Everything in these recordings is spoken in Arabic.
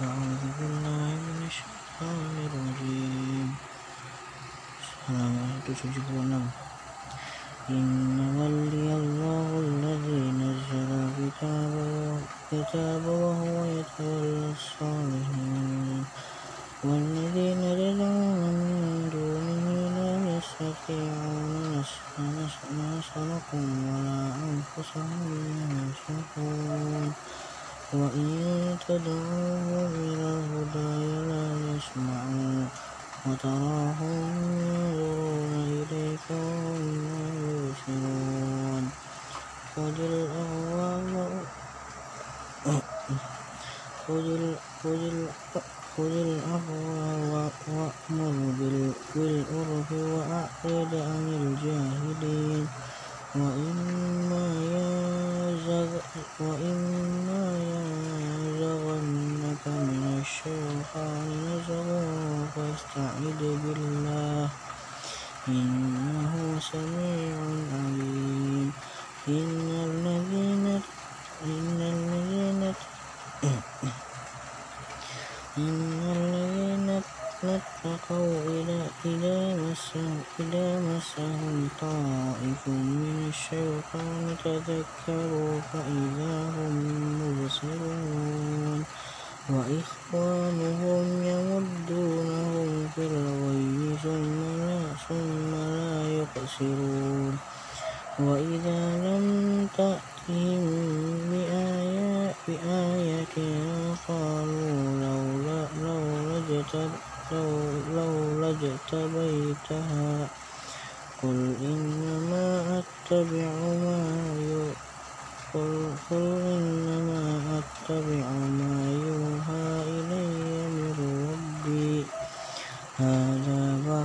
أعوذ بالله من الشيطان الرجيم إن ولي الله الذي نزل الكتاب وهو يتولى الصالحين والذين تدعون من دونه لا يستطيعون نصركم ولا أنفسهم ينصرون وإن تدعوهم إلى الهدى لا يسمعون وتراهم ينظرون إليك وهم لا يبصرون خذ الأفواه وأمر بالعرف وأعرض عن الجاهلين وإما ينزغنك من الشيطان نزغ فاستعذ بالله إنه سميع عليم. إن الذين إن الذين إن الذين اتقوا إذا مسهم طائف من الشيطان تذكروا فإذا هم مبصرون. وإخوانهم يمدونهم في الغي ثم لا يقصرون. وإذا لم تأتهم بآية قالوا لولا اجتبيتها. قل إنما أتبع ما قل إنما أتبع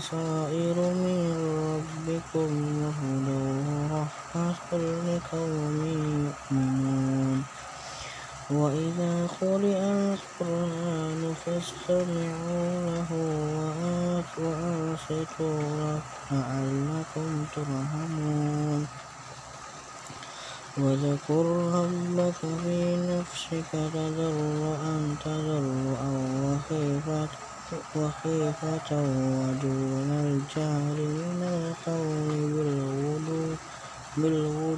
بصائر من ربكم وهدى ورحمة لقوم يؤمنون وإذا قرئ القرآن فاستمعوا له وأنصتوا لعلكم ترحمون واذكر ربك في نفسك تضرعا تضرعا وخيفة ودون الجهر من القول بالغدو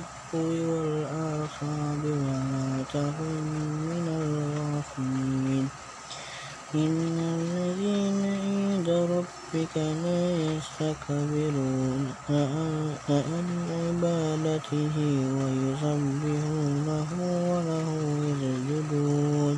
والآصال ولا تكن من الغافلين. إن الذين عند ربك لا يستكبرون عن عبادته ويسبحونه وله يسجدون.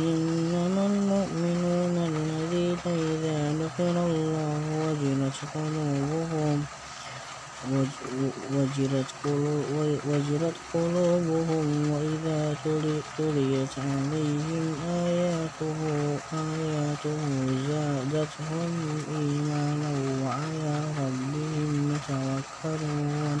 إنما المؤمنون الذين إذا ذكر الله وجلت قلوبهم وجلت قلوبهم وإذا تليت عليهم آياته آياته زادتهم إيمانا وعلى ربهم يتوكلون.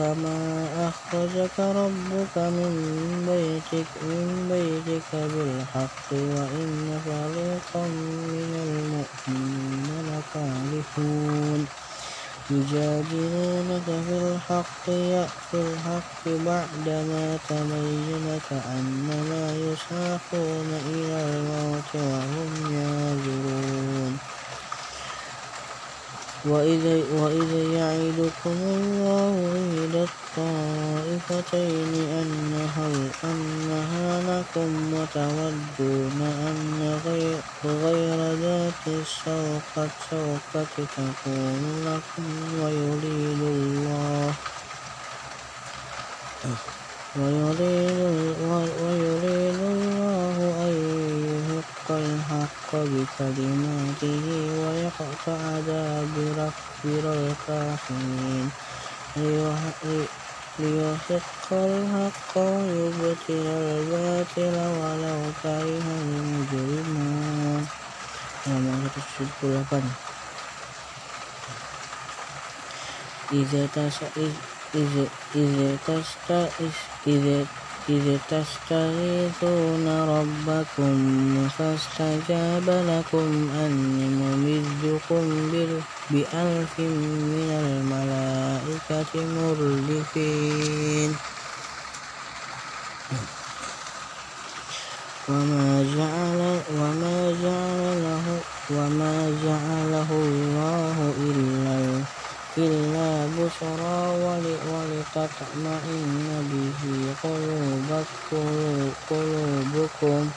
كما أخرجك ربك من بيتك من بيتك بالحق وإن فريقا من المؤمنين لكارهون. يجادلونك في الحق في الحق بعدما تبين كأنما يساقون إلى الموت وهم ينظرون. وإذ يعدكم الله إحدى الطائفتين أنها لكم وتودون أن غير ذات الشوكة تكون لكم ويريد الله ويريد يحق الحق بكلماته ويقطع دابر الكافرين ليحق الحق ويبطل الباطل ولو كره المجرمون halaman 178 إذا إذ تستغيثون ربكم فاستجاب لكم أني ممدكم بألف من الملائكة مردفين وما جعل وما جعل له وما جعله الله إلا إلا بشرى ولتطمئن به قلوبكم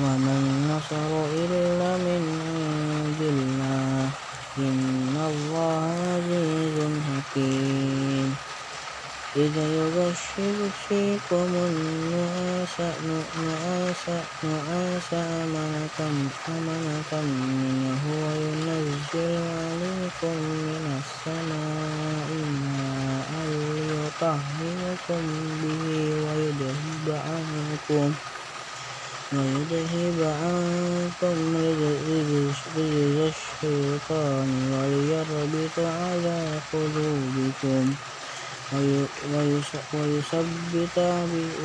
وما النصر إلا من عند الله إن الله عزيز حكيم إذا يغشيكم النعاس نعاس أمنة أمنة منه وينزل عليكم من السماء ماء ليطهركم به ويذهب عنكم ويذهب عنكم رجز الشيطان وليربط على قلوبكم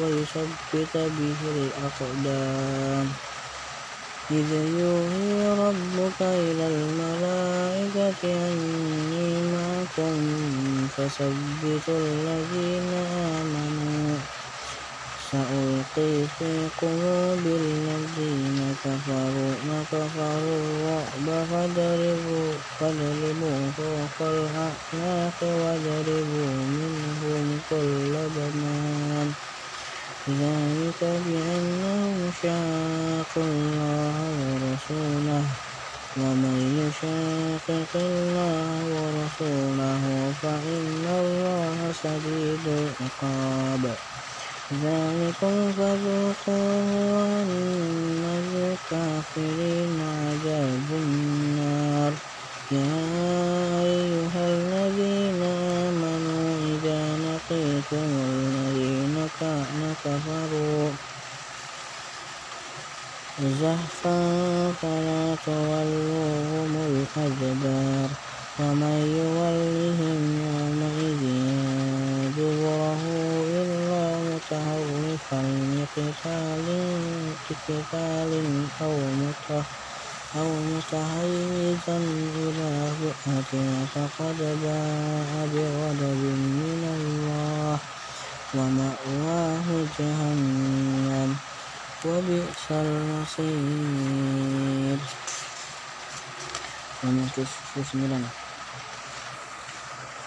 ويثبت به الأقدام. إذ يوحي ربك إلى الملائكة أني معكم فثبتوا الذين آمنوا. سألقي في قلوب الذين كفروا الرعب فاضربوا فوق الأعناق واضربوا ذلك بأنهم شاقوا الله ورسوله ومن يشاقق الله ورسوله فإن الله شديد العقاب. ذلكم فذوقوه وأن للكافرين عذاب النار. يا أيها الذين آمنوا إذا لقيتم الذين كفروا زحفا فلا تولوهم الأدبار ومن يولهم يومئذ دبره إلا متهرفا لقتال أو متحيزا إلى فئة فقد باء بغضب من الله ومأواه جهنم وبئس المصير.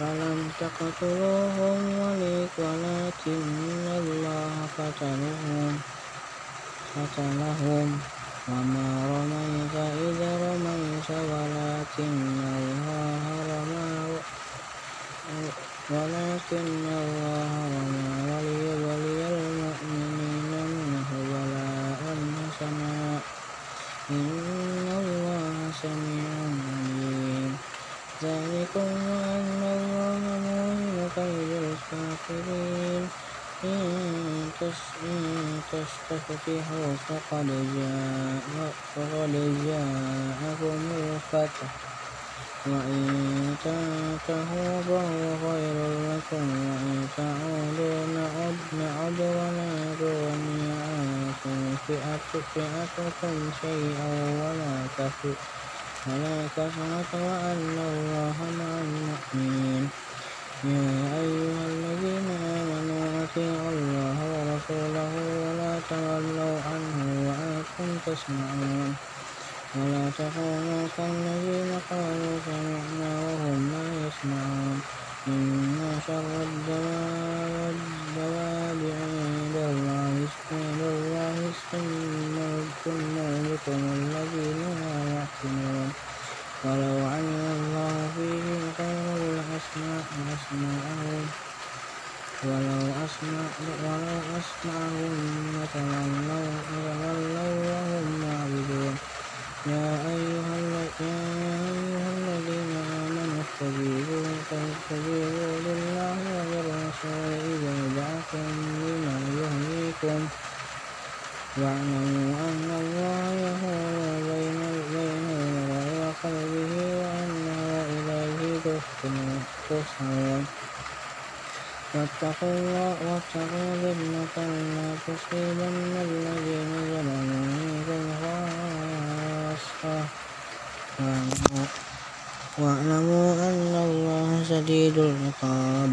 فلم تقتلوهم ولكن الله قتلهم قتلهم وما رميت إذ رميت ولكن الله رمى ولكن الله رمى وليبلي المؤمنين منه بلاء حسنا إن الله سميع عليم ذلكم وأن الله موهن كيد الكافرين إن تستفتحوا فقد جاءكم الفتح وإن تنتهوا فهو خير لكم وإن تعودوا نعد ولا تغني عنكم فئتكم شيئا ولا كثرت وأن الله مع المؤمنين يا أيها الذين آمنوا أطيعوا الله ورسوله ولا تولوا عنه وأنتم تسمعون ولا تكونوا كالذين قالوا سمعنا وهم لا يسمعون إن شر الدواب عند الله الصم البكم الذين لا يعقلون ولو علم الله فيهم خيرا لأسمعهم ولو أسمع ولو أسمعهم لتولوا لتولوا وهم معرضون يا أيها الذين آمنوا استجيبوا فاستجيبوا لله وللرسول إذا دعاكم لما يحييكم واعلموا أن الله يحول بين بين المرء وقلبه وأنه إليه تحشرون واتقوا الله واتقوا فتنة لا تصيبن الذين ظلموا منكم خاصة واعلموا أن الله شديد العقاب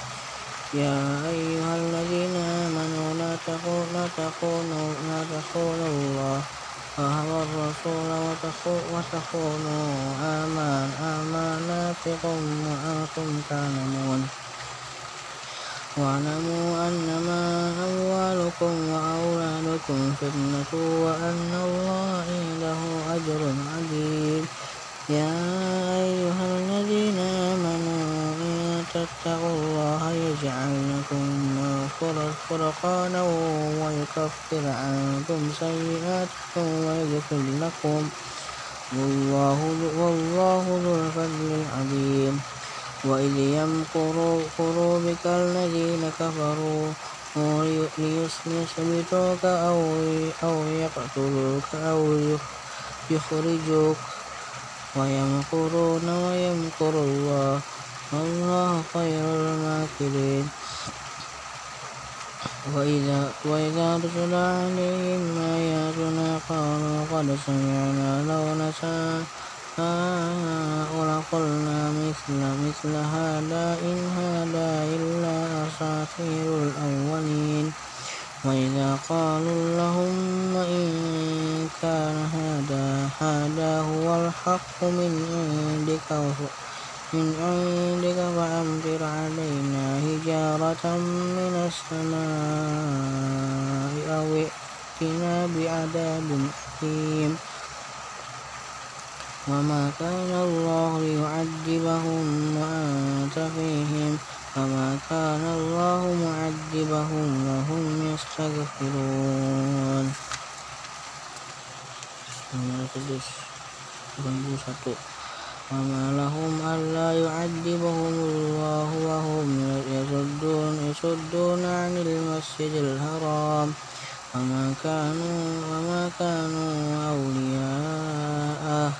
يا أيها الذين آمنوا لا تخونوا الله والرسول وتخونوا أماناتكم وأنتم تعلمون. واعلموا أنما أموالكم وأولادكم فتنة وأن الله عنده أجر عظيم. يا فرقانا ويكفر عنكم سيئاتكم ويغفر لكم. والله ذو الفضل العظيم. وإذ يمكر بك الذين كفروا ليثبتوك أو يقتلوك أو يخرجوك. ويمكرون ويمكر الله. والله خير الماكرين. وإذا تتلى عليهم آياتنا قالوا قد سمعنا لو نشاء. ولقلنا مثل مثل هذا إن هذا إلا أساطير الأولين. وإذا قالوا اللهم إن كان هذا هذا هو الحق من عندك من عندك فأمطر علينا حجارة من السماء أو ائتنا بعذاب أليم. وما كان الله ليعذبهم وأنت فيهم. وما كان الله معذبهم وهم يستغفرون. وما لهم ألا يعذبهم الله وهم يصدون يصدون عن المسجد الحرام. وما كانوا وما كانوا أولياءه.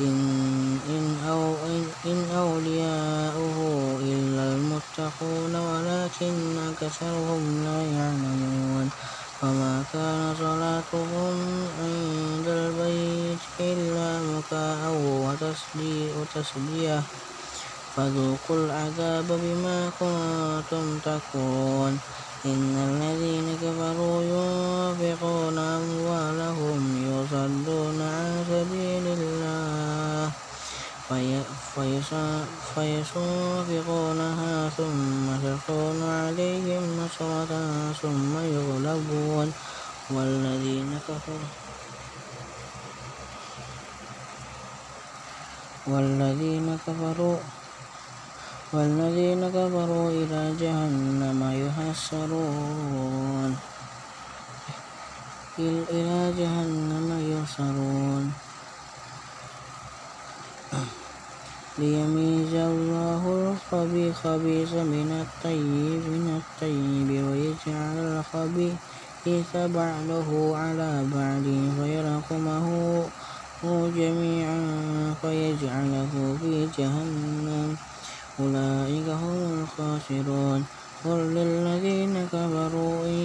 إن, إن, أو إن, إن أولياؤه إلا المتقون ولكن أكثرهم لا يعلمون. وما كان صلاتهم عند البيت إلا مكاء وتسبية فذوقوا العذاب بما كنتم تكفرون إن الذين كفروا ينفقون أموالهم يصدون عن سبيل الله فينفقونها ثم تكون عليهم نصرة ثم يغلبون والذين كفروا والذين كفروا والذين كفروا إلى جهنم يحشرون. إلى جهنم يحشرون. ليميز الله الخبيث من الطيب من الطيب ويجعل الخبيث بعضه على بعض فيرقمه جميعا فيجعله في جهنم أولئك هم الخاسرون قل للذين كفروا إن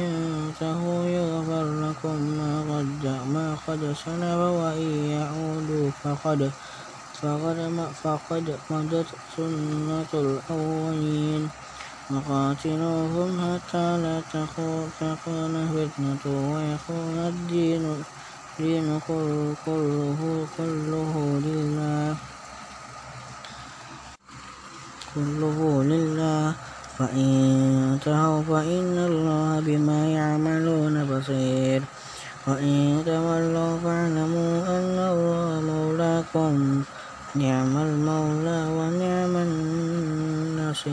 ينتهوا يغفر لكم ما قد ما قد سلف وإن يعودوا فقد فقد مضت سنة الأولين. وقاتلوهم حتى لا تكون فتنة ويكون الدين. كله كله لله. كله لله. فإن ينتهوا فإن الله بما يعملون بصير. وإن تولوا فاعلموا أن الله مولاكم. نعم المولى ونعم النصير.